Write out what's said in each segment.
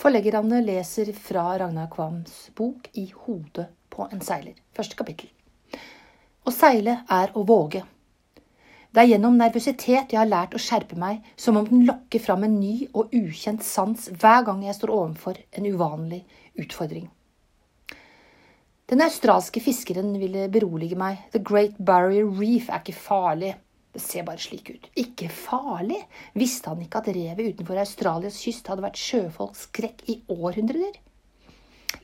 Forleggerne leser fra Ragnar Kvams bok I hodet på en seiler. Første kapittel. Å seile er å våge. Det er gjennom nervøsitet jeg har lært å skjerpe meg, som om den lokker fram en ny og ukjent sans hver gang jeg står overfor en uvanlig utfordring. Den australske fiskeren ville berolige meg. The Great Barrier Reef er ikke farlig. Det ser bare slik ut. Ikke farlig? Visste han ikke at revet utenfor Australias kyst hadde vært sjøfolks skrekk i århundrer?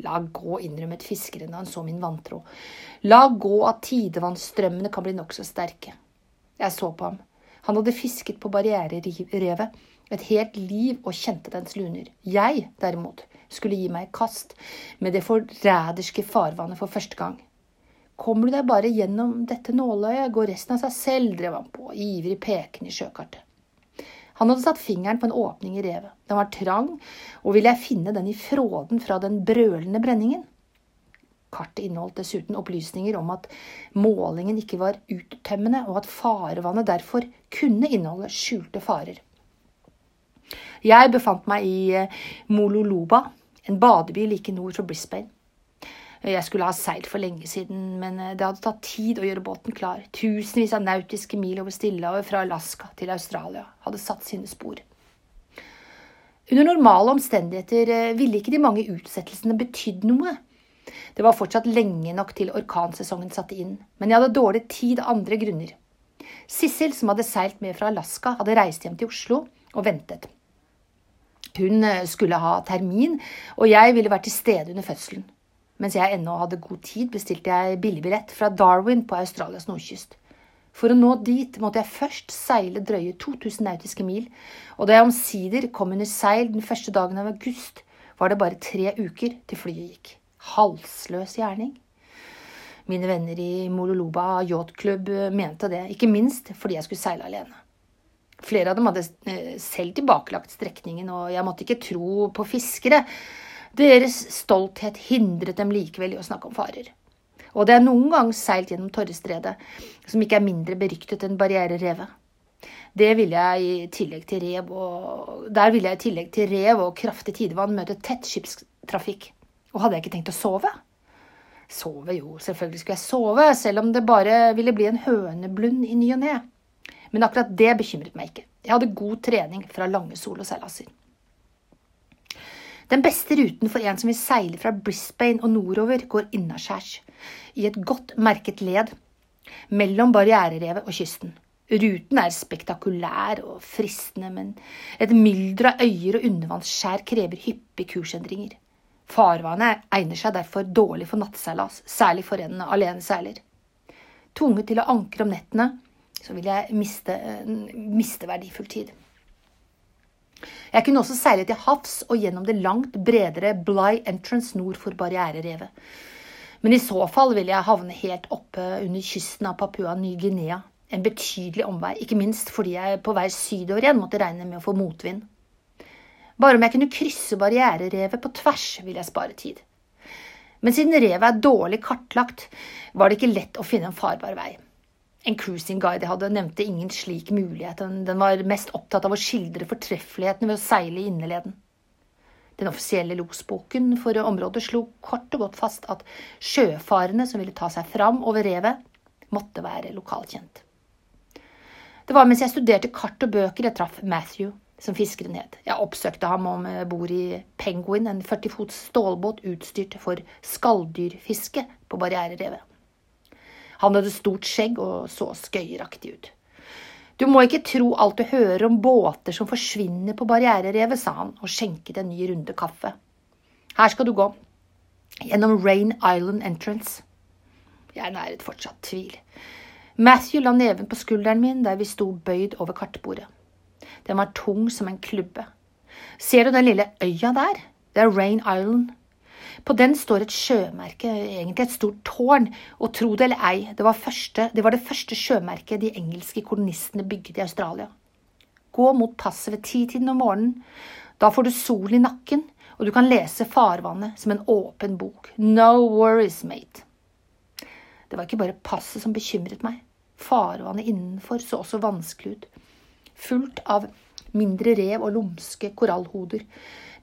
La gå, innrømmet fiskeren da han så min vantro. La gå at tidevannsstrømmene kan bli nokså sterke. Jeg så på ham. Han hadde fisket på barriererevet et helt liv og kjente dens luner. Jeg, derimot, skulle gi meg i kast med det forræderske farvannet for første gang. Kommer du deg bare gjennom dette nåløyet, går resten av seg selv, drev han på, ivrig pekende i sjøkartet. Han hadde satt fingeren på en åpning i revet. Den var trang, og ville jeg finne den i fråden fra den brølende brenningen? Kartet inneholdt dessuten opplysninger om at målingen ikke var uttømmende, og at farevannet derfor kunne inneholde skjulte farer. Jeg befant meg i eh, Mololoba, en badeby like nord for Brisbane. Jeg skulle ha seilt for lenge siden, men eh, det hadde tatt tid å gjøre båten klar. Tusenvis av nautiske mil over Stillehavet fra Alaska til Australia hadde satt sine spor. Under normale omstendigheter eh, ville ikke de mange utsettelsene betydd noe. Det var fortsatt lenge nok til orkansesongen satte inn, men jeg hadde dårlig tid av andre grunner. Sissel, som hadde seilt med fra Alaska, hadde reist hjem til Oslo og ventet. Hun eh, skulle ha termin, og jeg ville vært til stede under fødselen. Mens jeg ennå hadde god tid, bestilte jeg billigbillett fra Darwin på Australias nordkyst. For å nå dit måtte jeg først seile drøye 2000 nautiske mil, og da jeg omsider kom under seil den første dagen av august, var det bare tre uker til flyet gikk. Halsløs gjerning. Mine venner i Mololoba yachtklubb mente det, ikke minst fordi jeg skulle seile alene. Flere av dem hadde eh, selv tilbakelagt strekningen, og jeg måtte ikke tro på fiskere deres stolthet hindret dem likevel i å snakke om farer. Og det er noen gang seilt gjennom Torrestredet, som ikke er mindre beryktet enn Barriererevet. Det ville jeg i tillegg til rev og, der ville jeg i tillegg til rev og kraftig tidevann møte tett skipstrafikk. Og hadde jeg ikke tenkt å sove? Sove, jo, selvfølgelig skulle jeg sove, selv om det bare ville bli en høneblund i ny og ne. Men akkurat det bekymret meg ikke. Jeg hadde god trening fra lange soloseilaser. Den beste ruten for en som vil seile fra Brisbane og nordover, går innaskjærs, i et godt merket led mellom barriererevet og kysten. Ruten er spektakulær og fristende, men et mylder av øyer og undervannsskjær krever hyppige kursendringer. Farvannet egner seg derfor dårlig for nattseilas, særlig for en aleneseiler. Tvunget til å ankre om nettene, så vil jeg miste, miste verdifull tid. Jeg kunne også seile til havs og gjennom det langt bredere Bligh Entrance nord for barriererevet. Men i så fall ville jeg havne helt oppe under kysten av Papua Ny-Guinea. En betydelig omvei, ikke minst fordi jeg på vei sydover igjen måtte regne med å få motvind. Bare om jeg kunne krysse barriererevet på tvers, ville jeg spare tid. Men siden revet er dårlig kartlagt, var det ikke lett å finne en farbar vei. En cruising guide jeg hadde, nevnte ingen slik mulighet. Den var mest opptatt av å skildre fortreffeligheten ved å seile i inneleden. Den offisielle losboken for området slo kort og godt fast at sjøfarende som ville ta seg fram over revet, måtte være lokalkjent. Det var mens jeg studerte kart og bøker jeg traff Matthew, som fiskeren het. Jeg oppsøkte ham om bord i Penguin, en 40 fots stålbåt utstyrt for skalldyrfiske på Barriererevet. Han hadde stort skjegg og så skøyeraktig ut. Du må ikke tro alt du hører om båter som forsvinner på barriererevet, sa han og skjenket en ny runde kaffe. Her skal du gå. Gjennom Rain Island Entrance. Jeg næret fortsatt tvil. Matthew la neven på skulderen min der vi sto bøyd over kartbordet. Den var tung som en klubbe. Ser du den lille øya der? Det er Rain Island. På den står et sjømerke, egentlig et stort tårn, og tro det eller ei, det var, første, det var det første sjømerket de engelske kolonistene bygget i Australia. Gå mot passet ved titiden om morgenen. Da får du sol i nakken, og du kan lese farvannet som en åpen bok. No worries, mate. Det var ikke bare passet som bekymret meg. Farvannet innenfor så også vanskelig ut. Fullt av mindre rev og lumske korallhoder,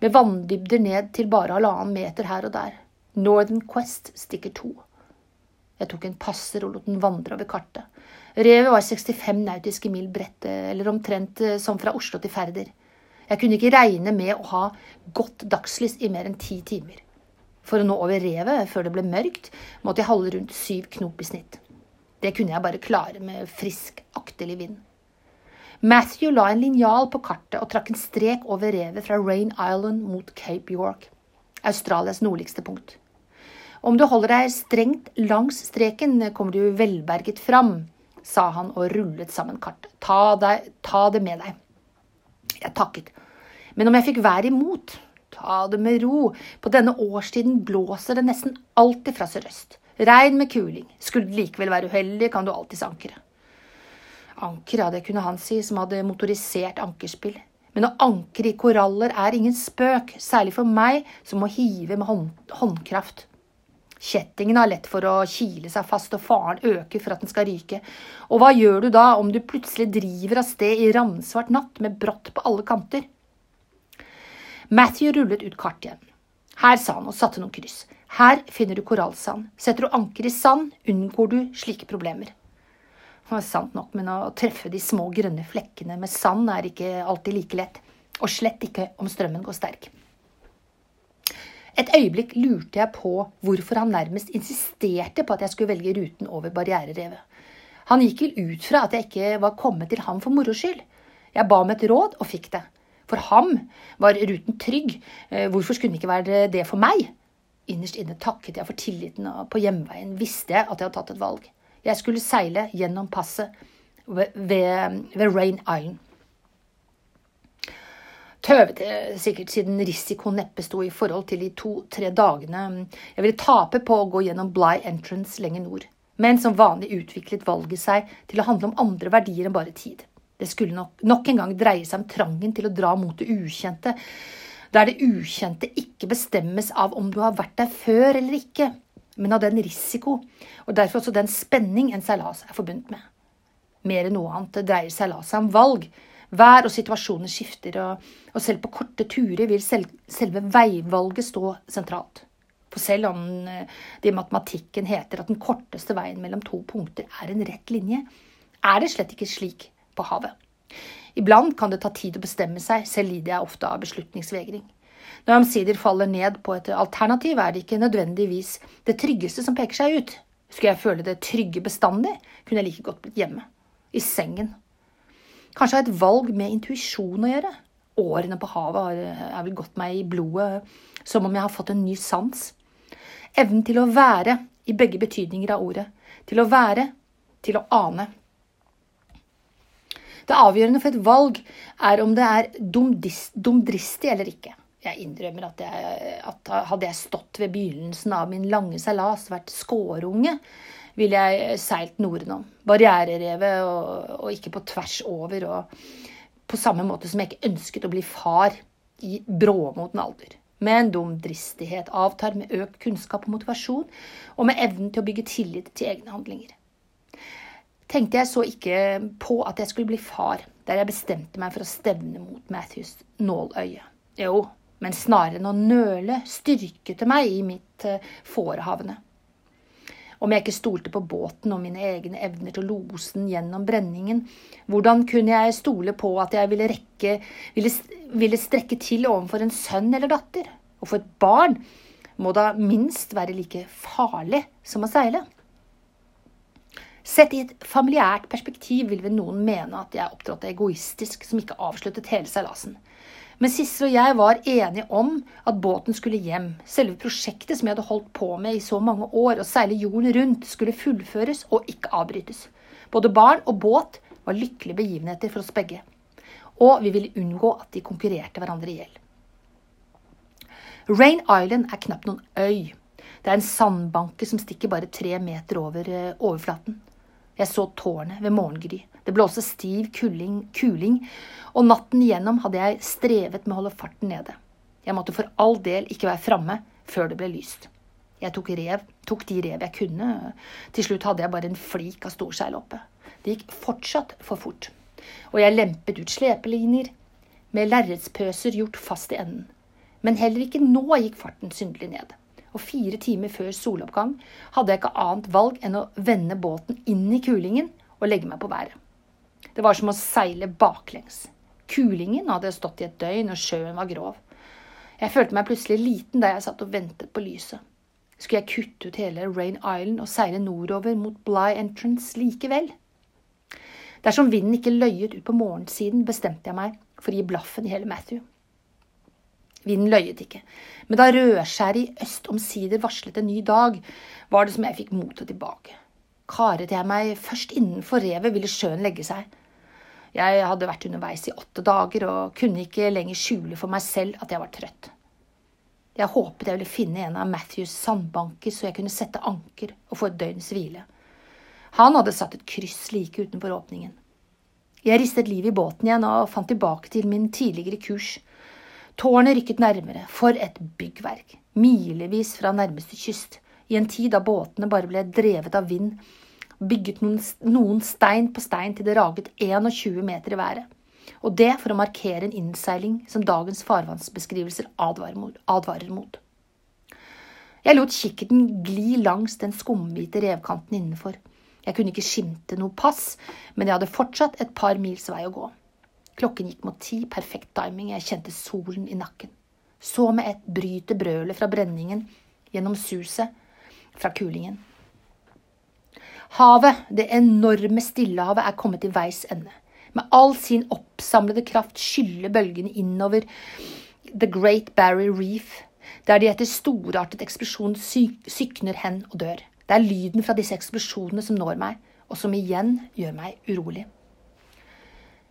med vanndybder ned til bare halvannen meter her og der. Northern Quest stikker to. Jeg tok en passer og lot den vandre over kartet. Revet var 65 nautiske mil bredt, eller omtrent eh, som fra Oslo til Færder. Jeg kunne ikke regne med å ha godt dagslys i mer enn ti timer. For å nå over revet før det ble mørkt, måtte jeg holde rundt syv knop i snitt. Det kunne jeg bare klare med frisk, aktelig vind. Matthew la en linjal på kartet og trakk en strek over revet fra Rain Island mot Cape York, Australias nordligste punkt. Om du holder deg strengt langs streken, kommer du velberget fram, sa han og rullet sammen kartet. Ta, deg, ta det med deg. Jeg takket. Men om jeg fikk været imot, ta det med ro, på denne årstiden blåser det nesten alltid fra sørøst. Regn med kuling. Skulle det likevel være uheldig, kan du alltids ankre. Anker, ja, det kunne han si, som hadde motorisert ankerspill. Men å ankre i koraller er ingen spøk, særlig for meg som må hive med hånd, håndkraft. Kjettingen har lett for å kile seg fast, og faren øker for at den skal ryke. Og hva gjør du da om du plutselig driver av sted i ramsvart natt med brått på alle kanter? Matthew rullet ut kart igjen. Her, sa han og satte noen kryss. Her finner du korallsand. Setter du anker i sand, unngår du slike problemer. Det sant nok, men å treffe de små grønne flekkene med sand er ikke alltid like lett. Og slett ikke om strømmen går sterk. Et øyeblikk lurte jeg på hvorfor han nærmest insisterte på at jeg skulle velge ruten over barriererevet. Han gikk vel ut fra at jeg ikke var kommet til ham for moro skyld. Jeg ba om et råd, og fikk det. For ham var ruten trygg. Eh, hvorfor skulle den ikke være det for meg? Innerst inne takket jeg for tilliten, og på hjemveien visste jeg at jeg hadde tatt et valg. Jeg skulle seile gjennom passet ved, ved Rain Island. Tøvete sikkert siden risikoen neppe sto i forhold til de to-tre dagene jeg ville tape på å gå gjennom Bligh Entrance lenger nord. Men som vanlig utviklet valget seg til å handle om andre verdier enn bare tid. Det skulle nok, nok en gang dreie seg om trangen til å dra mot det ukjente, der det ukjente ikke bestemmes av om du har vært der før eller ikke, men av den risiko, og derfor også den spenning en seilas er forbundet med. Mer enn noe annet dreier seilaset om valg. Vær og situasjoner skifter, og, og selv på korte turer vil selv, selve veivalget stå sentralt. For selv om eh, det i matematikken heter at den korteste veien mellom to punkter er en rett linje, er det slett ikke slik på havet. Iblant kan det ta tid å bestemme seg, selv lider jeg ofte av beslutningsvegring. Når jeg omsider faller ned på et alternativ, er det ikke nødvendigvis det tryggeste som peker seg ut. Skulle jeg føle det trygge bestandig, kunne jeg like godt blitt hjemme. I sengen. Kanskje ha et valg med intuisjon å gjøre. Årene på havet har, har vel gått meg i blodet som om jeg har fått en ny sans. Evnen til å være i begge betydninger av ordet. Til å være, til å ane. Det avgjørende for et valg er om det er dumdristig eller ikke. Jeg innrømmer at, jeg, at, hadde jeg stått ved begynnelsen av min lange seilas, vært skårunge, ville jeg seilt nordenom. Barriererevet og, og, ikke på tvers over. Og på samme måte som jeg ikke ønsket å bli far i bråmoten alder. Med en dum dristighet avtar med økt kunnskap og motivasjon, og med evnen til å bygge tillit til egne handlinger. Tenkte jeg så ikke på at jeg skulle bli far, der jeg bestemte meg for å stevne mot Matthews nåløye. Jo, men snarere enn å nøle styrket meg i mitt fårehavne. Om jeg ikke stolte på båten og mine egne evner til å lose den gjennom brenningen, hvordan kunne jeg stole på at jeg ville, rekke, ville, ville strekke til overfor en sønn eller datter? Og for et barn må da minst være like farlig som å seile. Sett i et familiært perspektiv vil vel noen mene at jeg opptrådte egoistisk som ikke avsluttet hele seilasen. Men Sissel og jeg var enige om at båten skulle hjem. Selve prosjektet som jeg hadde holdt på med i så mange år, å seile jorden rundt, skulle fullføres og ikke avbrytes. Både barn og båt var lykkelige begivenheter for oss begge. Og vi ville unngå at de konkurrerte hverandre i hjel. Rain Island er knapt noen øy. Det er en sandbanke som stikker bare tre meter over eh, overflaten. Jeg så tårnet ved morgengry. Det blåste stiv kuling, kuling, og natten igjennom hadde jeg strevet med å holde farten nede. Jeg måtte for all del ikke være framme før det ble lyst. Jeg tok, rev, tok de rev jeg kunne. Til slutt hadde jeg bare en flik av storseil oppe. Det gikk fortsatt for fort. Og jeg lempet ut slepelinjer. med lerretspøser gjort fast i enden. Men heller ikke nå gikk farten syndelig ned. Og fire timer før soloppgang hadde jeg ikke annet valg enn å vende båten inn i kulingen og legge meg på været. Det var som å seile baklengs. Kulingen hadde stått i et døgn, og sjøen var grov. Jeg følte meg plutselig liten da jeg satt og ventet på lyset. Skulle jeg kutte ut hele Rain Island og seile nordover mot Bligh Entrance likevel? Dersom vinden ikke løyet ut på morgensiden, bestemte jeg meg for å gi blaffen i hele Matthew. Vinden løyet ikke, men da rødskjæret i øst omsider varslet en ny dag, var det som jeg fikk motet tilbake. Karet jeg meg først innenfor revet, ville sjøen legge seg. Jeg hadde vært underveis i åtte dager og kunne ikke lenger skjule for meg selv at jeg var trøtt. Jeg håpet jeg ville finne en av Matthews sandbanker så jeg kunne sette anker og få et døgns hvile. Han hadde satt et kryss like utenfor åpningen. Jeg ristet liv i båten igjen og fant tilbake til min tidligere kurs. Tårnet rykket nærmere. For et byggverk! Milevis fra nærmeste kyst. I en tid da båtene bare ble drevet av vind, bygget noen, noen stein på stein til det raget 21 meter i været. Og det for å markere en innseiling som dagens farvannsbeskrivelser advarer mot. Jeg lot kikkerten gli langs den skumhvite revkanten innenfor. Jeg kunne ikke skimte noe pass, men jeg hadde fortsatt et par mils vei å gå. Klokken gikk mot ti, perfekt timing, jeg kjente solen i nakken. Så med ett bryter brølet fra brenningen gjennom suset fra kulingen. Havet, det enorme Stillehavet, er kommet til veis ende. Med all sin oppsamlede kraft skyller bølgene innover The Great Barrier Reef, der de etter storartet eksplosjon sykner hen og dør. Det er lyden fra disse eksplosjonene som når meg, og som igjen gjør meg urolig.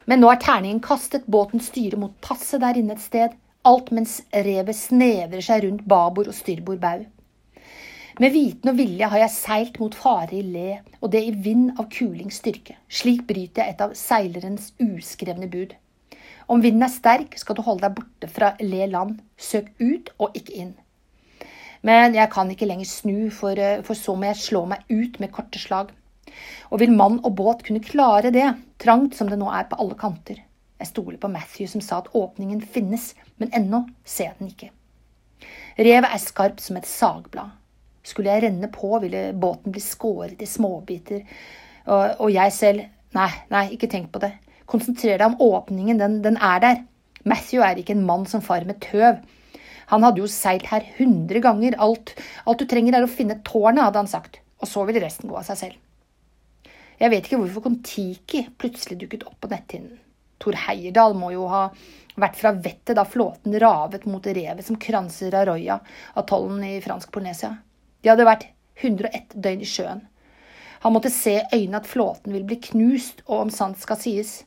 Men nå er terningen kastet, båten styrer mot passet der inne et sted, alt mens revet snevrer seg rundt babord og styrbord bau. Med viten og vilje har jeg seilt mot fare i le, og det i vind av kulings styrke. Slik bryter jeg et av seilerens uskrevne bud. Om vinden er sterk, skal du holde deg borte fra le land. Søk ut og ikke inn. Men jeg kan ikke lenger snu, for, eh, for så må jeg slå meg ut med korte slag. Og vil mann og båt kunne klare det, trangt som det nå er på alle kanter? Jeg stoler på Matthew som sa at åpningen finnes, men ennå ser jeg den ikke. Revet er skarpt som et sagblad. Skulle jeg renne på, ville båten bli skåret i småbiter. Og, og jeg selv Nei, nei, ikke tenk på det. Konsentrer deg om åpningen, den, den er der. Matthew er ikke en mann som farer med tøv. Han hadde jo seilt her hundre ganger. Alt, alt du trenger er å finne tårnet, hadde han sagt. Og så vil resten gå av seg selv. Jeg vet ikke hvorfor Kon-Tiki plutselig dukket opp på netthinnen. Tor Heyerdahl må jo ha vært fra vettet da flåten ravet mot revet som kranser Arroya, atollen i fransk Polnesia. De hadde vært 101 døgn i sjøen. Han måtte se i øynene at flåten ville bli knust, og om sant skal sies,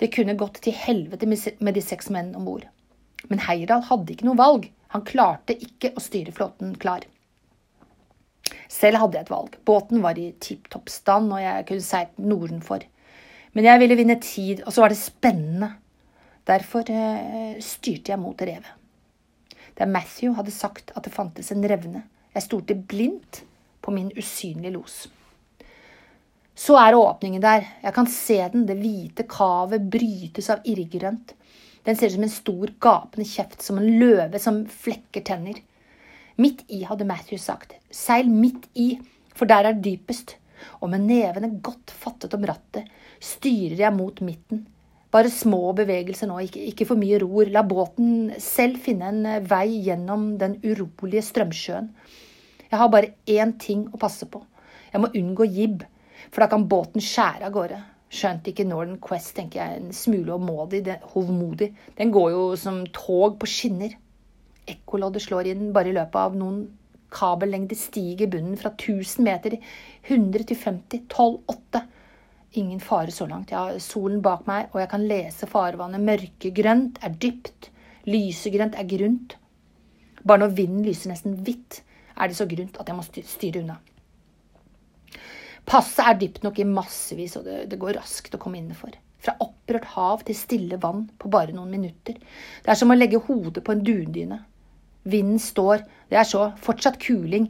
det kunne gått til helvete med de seks mennene om bord. Men Heyerdahl hadde ikke noe valg, han klarte ikke å styre flåten klar. Selv hadde jeg et valg. Båten var i tipp topp stand, og jeg kunne seilt nordenfor. Men jeg ville vinne tid, og så var det spennende. Derfor eh, styrte jeg mot revet. Der Matthew hadde sagt at det fantes en revne. Jeg stolte blindt på min usynlige los. Så er åpningen der. Jeg kan se den. Det hvite kavet brytes av irrgrønt. Den ser ut som en stor, gapende kjeft, som en løve som flekker tenner. Midt i, hadde Matthew sagt. Seil midt i, for der er det dypest. Og med nevene godt fattet om rattet styrer jeg mot midten. Bare små bevegelser nå, ikke, ikke for mye ror. La båten selv finne en vei gjennom den urolige strømsjøen. Jeg har bare én ting å passe på. Jeg må unngå jibb, for da kan båten skjære av gårde. Skjønt ikke Northern Quest, tenker jeg, en smule hovmodig. Den går jo som tog på skinner. Ekkoloddet slår inn bare i løpet av noen kabellengder stiger bunnen fra 1000 meter 100 til 50, 12, 8. Ingen fare så langt. Jeg har solen bak meg, og jeg kan lese farvannet. Mørkegrønt er dypt, lysegrønt er grunt. Bare når vinden lyser nesten hvitt, er det så grunt at jeg må styre unna. Passet er dypt nok i massevis, og det, det går raskt å komme innenfor. Fra opprørt hav til stille vann på bare noen minutter. Det er som å legge hodet på en dundyne. Vinden står, det er så, fortsatt kuling,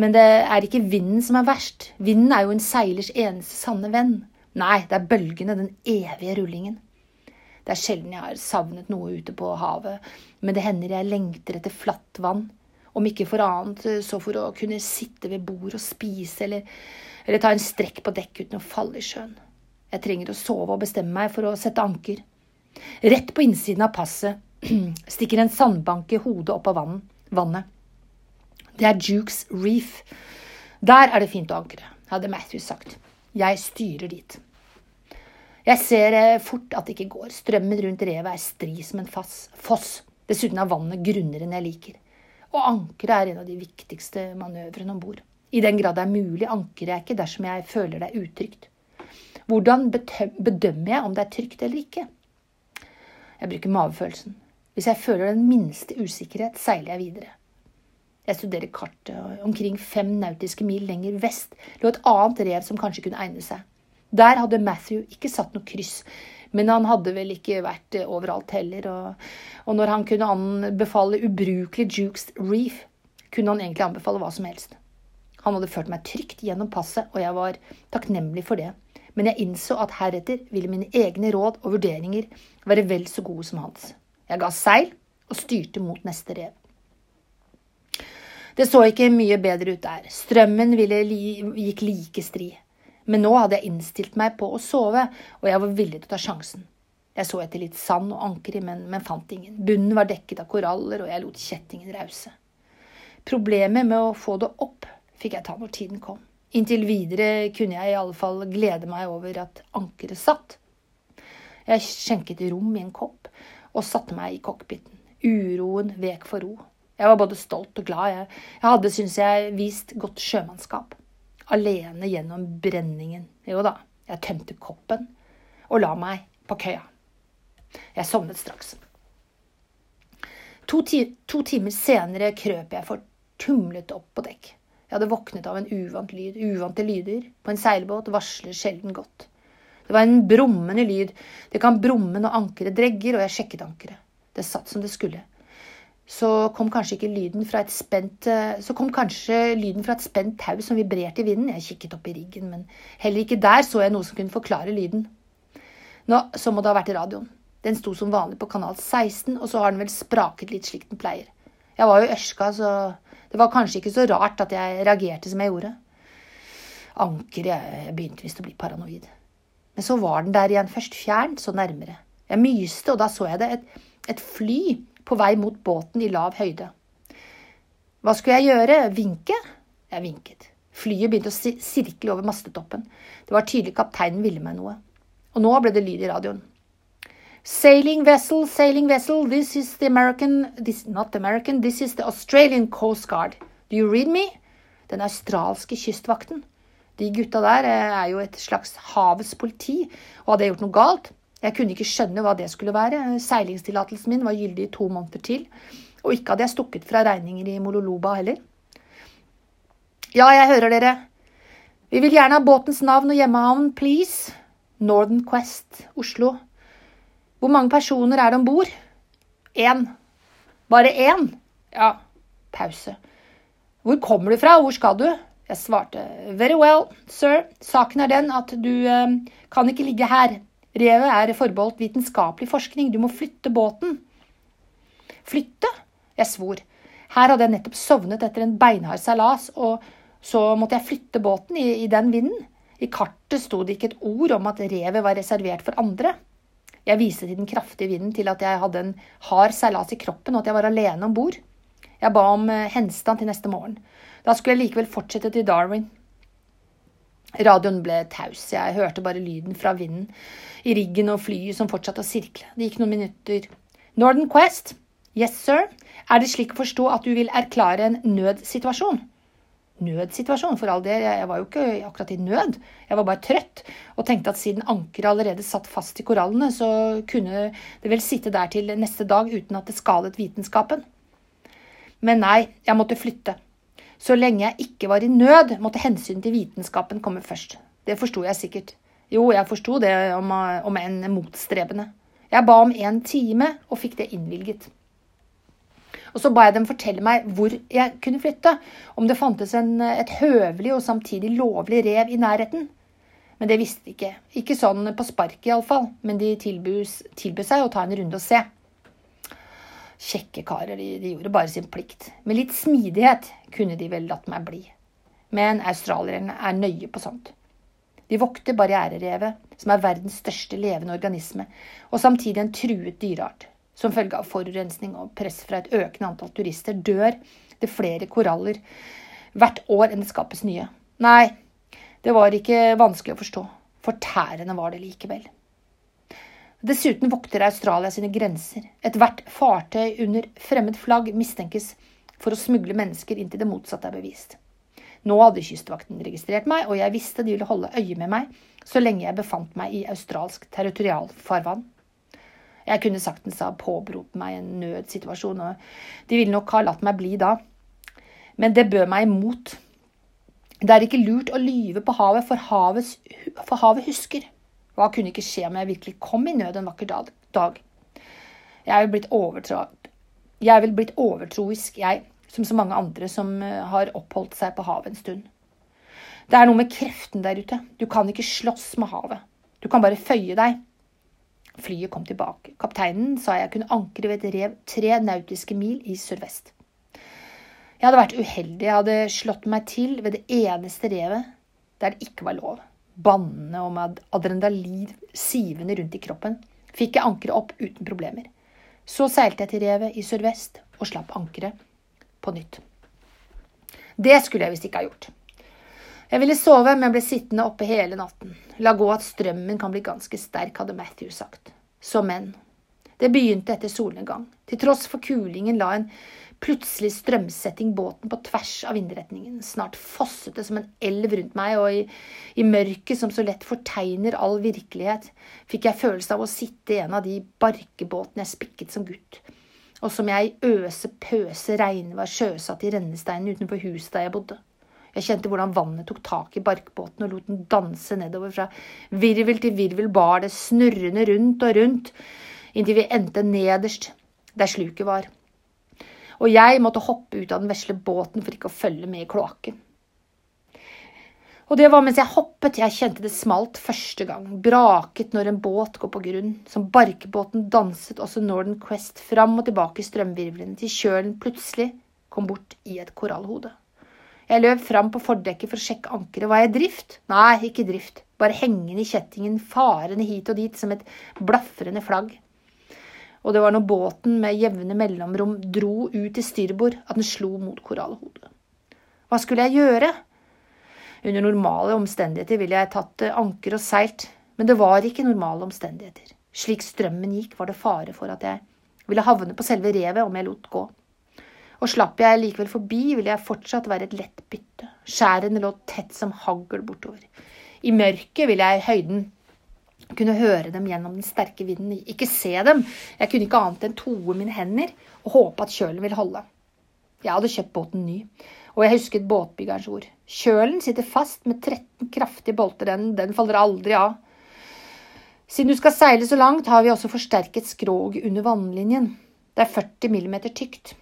men det er ikke vinden som er verst. Vinden er jo en seilers eneste sanne venn. Nei, det er bølgene, den evige rullingen. Det er sjelden jeg har savnet noe ute på havet, men det hender jeg lengter etter flatt vann. Om ikke for annet, så for å kunne sitte ved bord og spise, eller, eller ta en strekk på dekk uten å falle i sjøen. Jeg trenger å sove og bestemme meg for å sette anker. Rett på innsiden av passet stikker en sandbank i hodet opp av vannet. Det er Jukes Reef. Der er det fint å ankre, hadde Matthew sagt. Jeg styrer dit. Jeg ser eh, fort at det ikke går. Strømmen rundt revet er stri som en foss. Dessuten er vannet grunnere enn jeg liker. Og ankeret er en av de viktigste manøvrene om bord. I den grad det er mulig, anker jeg ikke dersom jeg føler det er utrygt. Hvordan bedømmer jeg om det er trygt eller ikke? Jeg bruker magefølelsen. Hvis jeg føler den minste usikkerhet, seiler jeg videre. Jeg studerer kartet, og omkring fem nautiske mil lenger vest lå et annet rev som kanskje kunne egne seg. Der hadde Matthew ikke satt noe kryss, men han hadde vel ikke vært eh, overalt heller. Og, og når han kunne anbefale ubrukelig Jukes Reef, kunne han egentlig anbefale hva som helst. Han hadde ført meg trygt gjennom passet, og jeg var takknemlig for det. Men jeg innså at heretter ville mine egne råd og vurderinger være vel så gode som hans. Jeg ga seil og styrte mot neste rev. Det så ikke mye bedre ut der. Strømmen li gikk like stri. Men nå hadde jeg innstilt meg på å sove, og jeg var villig til å ta sjansen. Jeg så etter litt sand og anker i, men, men fant ingen. Bunnen var dekket av koraller, og jeg lot kjettingen rause. Problemet med å få det opp fikk jeg ta når tiden kom. Inntil videre kunne jeg i alle fall glede meg over at ankeret satt. Jeg skjenket rom i en kopp og satte meg i cockpiten. Uroen vek for ro. Jeg var både stolt og glad. Jeg, jeg hadde, syns jeg, vist godt sjømannskap alene gjennom brenningen. Jo da, jeg tømte koppen og la meg på køya. Jeg sovnet straks. To, ti to timer senere krøp jeg fortumlet opp på dekk. Jeg hadde våknet av en uvant lyd. Uvante lyder på en seilbåt varsler sjelden godt. Det var en brummende lyd. Det kan brumme når ankeret dregger, og jeg sjekket ankeret. Det satt som det skulle så kom kanskje ikke lyden fra et spent eh, så kom kanskje lyden fra et spent tau som vibrerte i vinden. Jeg kikket opp i riggen, men heller ikke der så jeg noe som kunne forklare lyden. Nå, så må det ha vært radioen. Den sto som vanlig på kanal 16, og så har den vel spraket litt slik den pleier. Jeg var jo ørska, så det var kanskje ikke så rart at jeg reagerte som jeg gjorde. Anker, jeg begynte visst å bli paranoid. Men så var den der igjen, først fjernt, så nærmere. Jeg myste, og da så jeg det. Et, et fly på vei mot båten i lav høyde. Hva skulle jeg gjøre? Vinke? Jeg vinket. Flyet begynte å sirkle over mastetoppen. Det var tydelig kapteinen ville meg noe. Og nå ble det lyd i radioen. Sailing vessel, sailing vessel, this is the American this, Not American, this is the Australian Coast Guard. Do you read me? Den australske kystvakten. De gutta der eh, er jo et slags havets politi, og hadde jeg gjort noe galt, jeg kunne ikke skjønne hva det skulle være. Seilingstillatelsen min var gyldig i to måneder til. Og ikke hadde jeg stukket fra regninger i Mololoba heller. Ja, jeg hører dere. Vi vil gjerne ha båtens navn og hjemmehavn, please. Northern Quest, Oslo. Hvor mange personer er det om bord? Én. Bare én? Ja. Pause. Hvor kommer du fra, hvor skal du? Jeg svarte very well, sir. Saken er den at du eh, kan ikke ligge her. Revet er forbeholdt vitenskapelig forskning. Du må flytte båten. Flytte? Jeg svor. Her hadde jeg nettopp sovnet etter en beinhard seilas, og så måtte jeg flytte båten i, i den vinden. I kartet sto det ikke et ord om at revet var reservert for andre. Jeg viste til den kraftige vinden til at jeg hadde en hard seilas i kroppen, og at jeg var alene om bord. Jeg ba om eh, henstand til neste morgen. Da skulle jeg likevel fortsette til Darwin. Radioen ble taus, jeg hørte bare lyden fra vinden i riggen og flyet som fortsatte å sirkle. Det gikk noen minutter. Northern Quest? Yes, sir. Er det slik å forstå at du vil erklære en nødsituasjon? Nødsituasjon, for all del. Jeg var jo ikke akkurat i nød. Jeg var bare trøtt og tenkte at siden ankeret allerede satt fast i korallene, så kunne det vel sitte der til neste dag uten at det skadet vitenskapen. Men nei, jeg måtte flytte. Så lenge jeg ikke var i nød, måtte hensynet til vitenskapen komme først. Det forsto jeg sikkert. Jo, jeg forsto det, om, om enn motstrebende. Jeg ba om en time, og fikk det innvilget. Og så ba jeg dem fortelle meg hvor jeg kunne flytte, om det fantes en, et høvelig og samtidig lovlig rev i nærheten. Men det visste de ikke. Ikke sånn på sparket iallfall, men de tilbød seg å ta en runde og se. Kjekke karer, de, de, gjorde bare sin plikt. Med litt smidighet kunne de vel latt meg bli. Men australierne er nøye på sånt. De vokter barriererevet, som er verdens største levende organisme, og samtidig en truet dyreart. Som følge av forurensning og press fra et økende antall turister dør det flere koraller hvert år enn det skapes nye. Nei, det var ikke vanskelig å forstå. Fortærende var det likevel. Dessuten vokter Australia sine grenser. Ethvert fartøy under fremmed flagg mistenkes for å smugle mennesker inntil det motsatte er bevist. Nå hadde Kystvakten registrert meg, og jeg visste de ville holde øye med meg så lenge jeg befant meg i australsk territorialfarvann. Jeg kunne saktens ha påberopt meg en nødsituasjon, og de ville nok ha latt meg bli da. Men det bød meg imot. Det er ikke lurt å lyve på havet, for, havets, for havet husker. Hva kunne ikke skje om jeg virkelig kom i nød en vakker dag? Jeg er vel blitt, overtro... er blitt overtroisk, jeg, som så mange andre som eh, har oppholdt seg på havet en stund. Det er noe med kreften der ute. Du kan ikke slåss med havet. Du kan bare føye deg. Flyet kom tilbake. Kapteinen sa jeg kunne ankre ved et rev tre nautiske mil i sørvest. Jeg hadde vært uheldig. Jeg hadde slått meg til ved det eneste revet der det ikke var lov bannende og med adrenalin sivende rundt i kroppen, fikk jeg ankeret opp uten problemer. Så seilte jeg til revet i sørvest og slapp ankeret på nytt. Det skulle jeg visst ikke ha gjort. Jeg ville sove, men ble sittende oppe hele natten. La gå at strømmen kan bli ganske sterk, hadde Matthew sagt. Så men. Det begynte etter solnedgang. Til tross for kulingen la en Plutselig strømsetting båten på tvers av vindretningen. Snart fosset det som en elv rundt meg, og i, i mørket som så lett fortegner all virkelighet, fikk jeg følelse av å sitte i en av de barkebåtene jeg spikket som gutt, og som jeg i øse pøse regnvær sjøsatt i rennesteinen utenfor huset der jeg bodde. Jeg kjente hvordan vannet tok tak i barkbåten og lot den danse nedover fra virvel til virvel bar det snurrende rundt og rundt, inntil vi endte nederst, der sluket var og jeg måtte hoppe ut av den vesle båten for ikke å følge med i kloakken. Og det var mens jeg hoppet jeg kjente det smalt første gang, braket når en båt går på grunn, som barkebåten danset også Northern Quest fram og tilbake i strømvirvlene, til kjølen plutselig kom bort i et korallhode. Jeg løp fram på fordekket for å sjekke ankeret. Var jeg i drift? Nei, ikke i drift. Bare hengende i kjettingen, farende hit og dit som et blafrende flagg og det var når båten med jevne mellomrom dro ut i styrbord at den slo mot korallhodet. Hva skulle jeg gjøre? Under normale omstendigheter ville jeg tatt anker og seilt, men det var ikke normale omstendigheter. Slik strømmen gikk, var det fare for at jeg ville havne på selve revet om jeg lot gå. Og slapp jeg likevel forbi, ville jeg fortsatt være et lett bytte. Skjærene lå tett som hagl bortover. I mørket ville jeg i høyden kunne høre dem gjennom den sterke vinden, ikke se dem. Jeg kunne ikke annet enn toe mine hender og håpe at kjølen ville holde. Jeg hadde kjøpt båten ny, og jeg husket båtbyggerens ord. Kjølen sitter fast med 13 kraftige bolter, den, den faller aldri av. Siden du skal seile så langt, har vi også forsterket skroget under vannlinjen. Det er 40 millimeter tykt.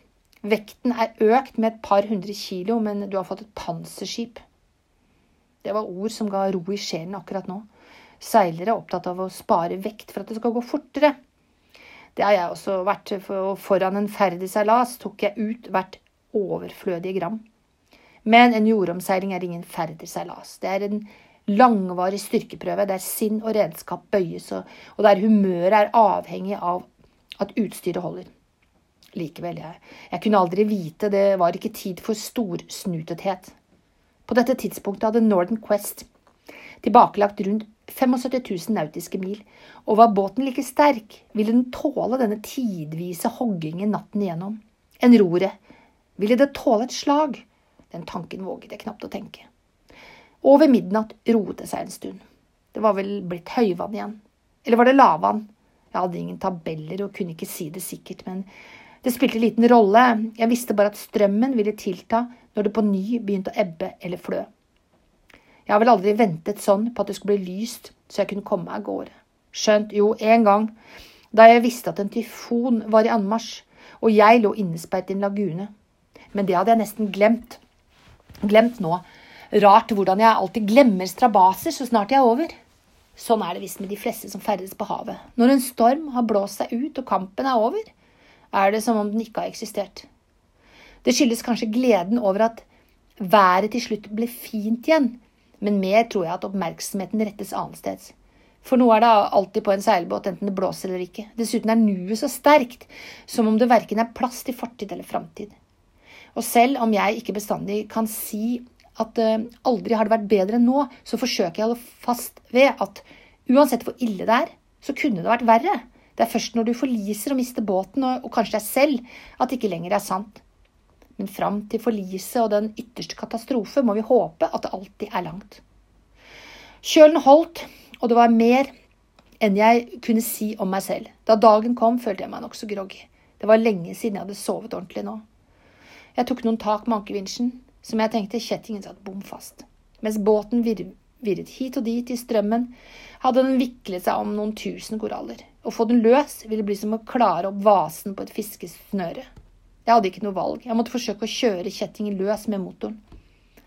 Vekten er økt med et par hundre kilo, men du har fått et panserskip. Det var ord som ga ro i sjelen akkurat nå. Seilere er opptatt av å spare vekt for at det skal gå fortere. Det har jeg også vært. For foran en ferdig seilas tok jeg ut hvert overflødige gram. Men en jordomseiling er ingen ferdig seilas. Det er en langvarig styrkeprøve der sinn og redskap bøyes, og der humøret er avhengig av at utstyret holder. Likevel, jeg, jeg kunne aldri vite, det var ikke tid for storsnutethet. På dette tidspunktet hadde Northern Quest tilbakelagt rundt 75 000 nautiske mil, og var båten like sterk, ville den tåle denne tidvise hoggingen natten igjennom. En rore. Ville det tåle et slag? Den tanken våget jeg knapt å tenke. Over midnatt roet det seg en stund. Det var vel blitt høyvann igjen. Eller var det lavvann? Jeg hadde ingen tabeller og kunne ikke si det sikkert, men det spilte liten rolle. Jeg visste bare at strømmen ville tilta når det på ny begynte å ebbe eller flø. Jeg har vel aldri ventet sånn på at det skulle bli lyst, så jeg kunne komme meg av gårde. Skjønt, jo, en gang, da jeg visste at en tyfon var i anmarsj, og jeg lå innesperret i en lagune. Men det hadde jeg nesten glemt. Glemt nå. Rart hvordan jeg alltid glemmer strabaser så snart jeg er over. Sånn er det visst med de fleste som ferdes på havet. Når en storm har blåst seg ut og kampen er over, er det som om den ikke har eksistert. Det skyldes kanskje gleden over at været til slutt ble fint igjen, men mer tror jeg at oppmerksomheten rettes annensteds. For nå er det alltid på en seilbåt, enten det blåser eller ikke. Dessuten er nuet så sterkt, som om det verken er plass til fortid eller framtid. Og selv om jeg ikke bestandig kan si at uh, aldri har det vært bedre enn nå, så forsøker jeg å holde fast ved at uansett hvor ille det er, så kunne det vært verre. Det er først når du forliser og mister båten, og, og kanskje deg selv, at det ikke lenger er sant. Men fram til forliset og den ytterste katastrofe må vi håpe at det alltid er langt. Kjølen holdt, og det var mer enn jeg kunne si om meg selv. Da dagen kom, følte jeg meg nokså groggy. Det var lenge siden jeg hadde sovet ordentlig nå. Jeg tok noen tak med ankervinsjen, som jeg tenkte kjettingen satt bom fast. Mens båten virret hit og dit i strømmen, hadde den viklet seg om noen tusen koraller. Å få den løs ville bli som å klare opp vasen på et fiskesnøre. Jeg hadde ikke noe valg. Jeg måtte forsøke å kjøre kjettingen løs med motoren.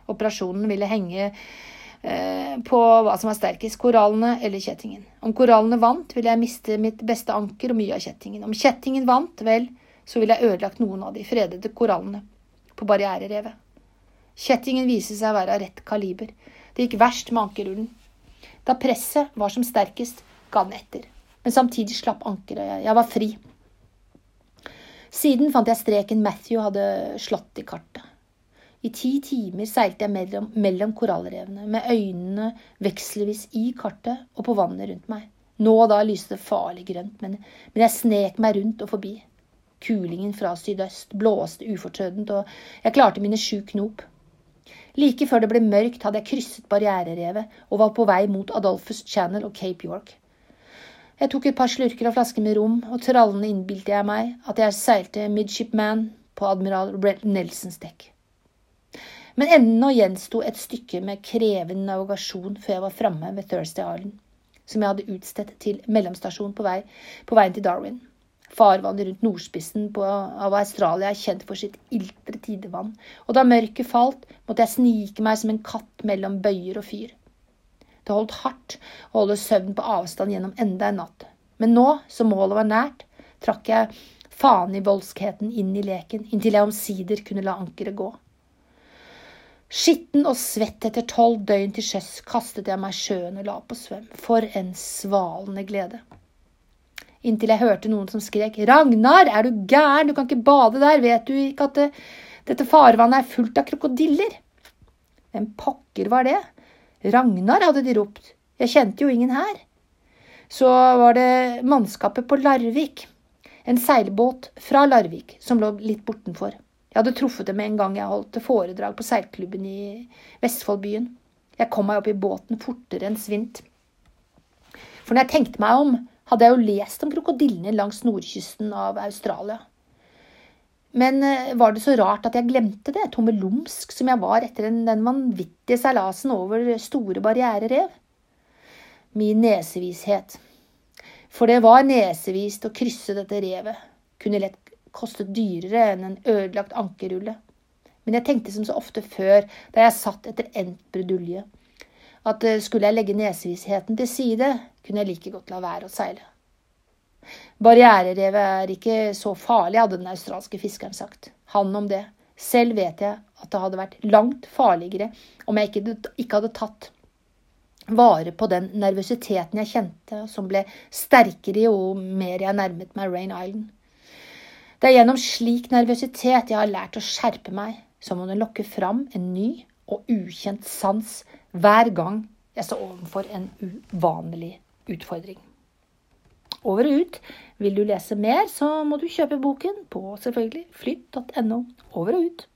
Operasjonen ville henge eh, på hva som var sterkest, korallene eller kjettingen. Om korallene vant, ville jeg miste mitt beste anker og mye av kjettingen. Om kjettingen vant, vel, så ville jeg ødelagt noen av de fredede korallene på barriererevet. Kjettingen viste seg å være av rett kaliber. Det gikk verst med ankerrullen. Da presset var som sterkest, ga den etter. Men samtidig slapp ankeret. Jeg var fri. Siden fant jeg streken Matthew hadde slått i kartet. I ti timer seilte jeg mellom, mellom korallrevene, med øynene vekselvis i kartet og på vannet rundt meg. Nå og da lyste det farlig grønt, men, men jeg snek meg rundt og forbi. Kulingen fra sydøst blåste ufortrødent, og jeg klarte mine sju knop. Like før det ble mørkt, hadde jeg krysset barriererevet og var på vei mot Adolphus Channel og Cape York. Jeg tok et par slurker av flasken med rom, og trallende innbilte jeg meg at jeg seilte midshipman på admiral Nelsons dekk. Men ennå gjensto et stykke med krevende navigasjon før jeg var framme ved Thursday Island, som jeg hadde utstedt til mellomstasjon på, vei, på veien til Darwin. Farvannet rundt nordspissen på, av Australia er kjent for sitt iltre tidevann, og da mørket falt, måtte jeg snike meg som en katt mellom bøyer og fyr. Det holdt hardt å holde søvn på avstand gjennom enda en natt. Men nå, som målet var nært, trakk jeg faen i voldskheten inn i leken, inntil jeg omsider kunne la ankeret gå. Skitten og svett etter tolv døgn til sjøs kastet jeg meg i sjøen og la på svøm. For en svalende glede. Inntil jeg hørte noen som skrek Ragnar, er du gæren, du kan ikke bade der, vet du ikke at det, dette farvannet er fullt av krokodiller? Hvem pokker var det? Ragnar, hadde de ropt. Jeg kjente jo ingen her. Så var det mannskapet på Larvik, en seilbåt fra Larvik, som lå litt bortenfor. Jeg hadde truffet dem en gang jeg holdt foredrag på seilklubben i Vestfoldbyen. Jeg kom meg opp i båten fortere enn svint. For når jeg tenkte meg om, hadde jeg jo lest om krokodillene langs nordkysten av Australia. Men eh, var det så rart at jeg glemte det, tommelumsk som jeg var etter den, vanvittige seilasen over store barriererev? Min nesevishet. For det var nesevist å krysse dette revet. Kunne lett kostet dyrere enn en ødelagt ankerrulle. Men jeg tenkte som så ofte før, da jeg satt etter endt brudulje, at eh, skulle jeg legge nesevisheten til side, kunne jeg like godt la være å seile. Barriererevet er ikke så farlig, hadde den australske fiskeren sagt. Han om det. Selv vet jeg at det hadde vært langt farligere om jeg ikke, ikke hadde tatt vare på den nervøsiteten jeg kjente, som ble sterkere jo mer jeg nærmet meg Rain Island. Det er gjennom slik nervøsitet jeg har lært å skjerpe meg, som om den lokker fram en ny og ukjent sans hver gang jeg står overfor en uvanlig utfordring. Over og ut. Vil du lese mer, så må du kjøpe boken på selvfølgelig flytt.no. Over og ut.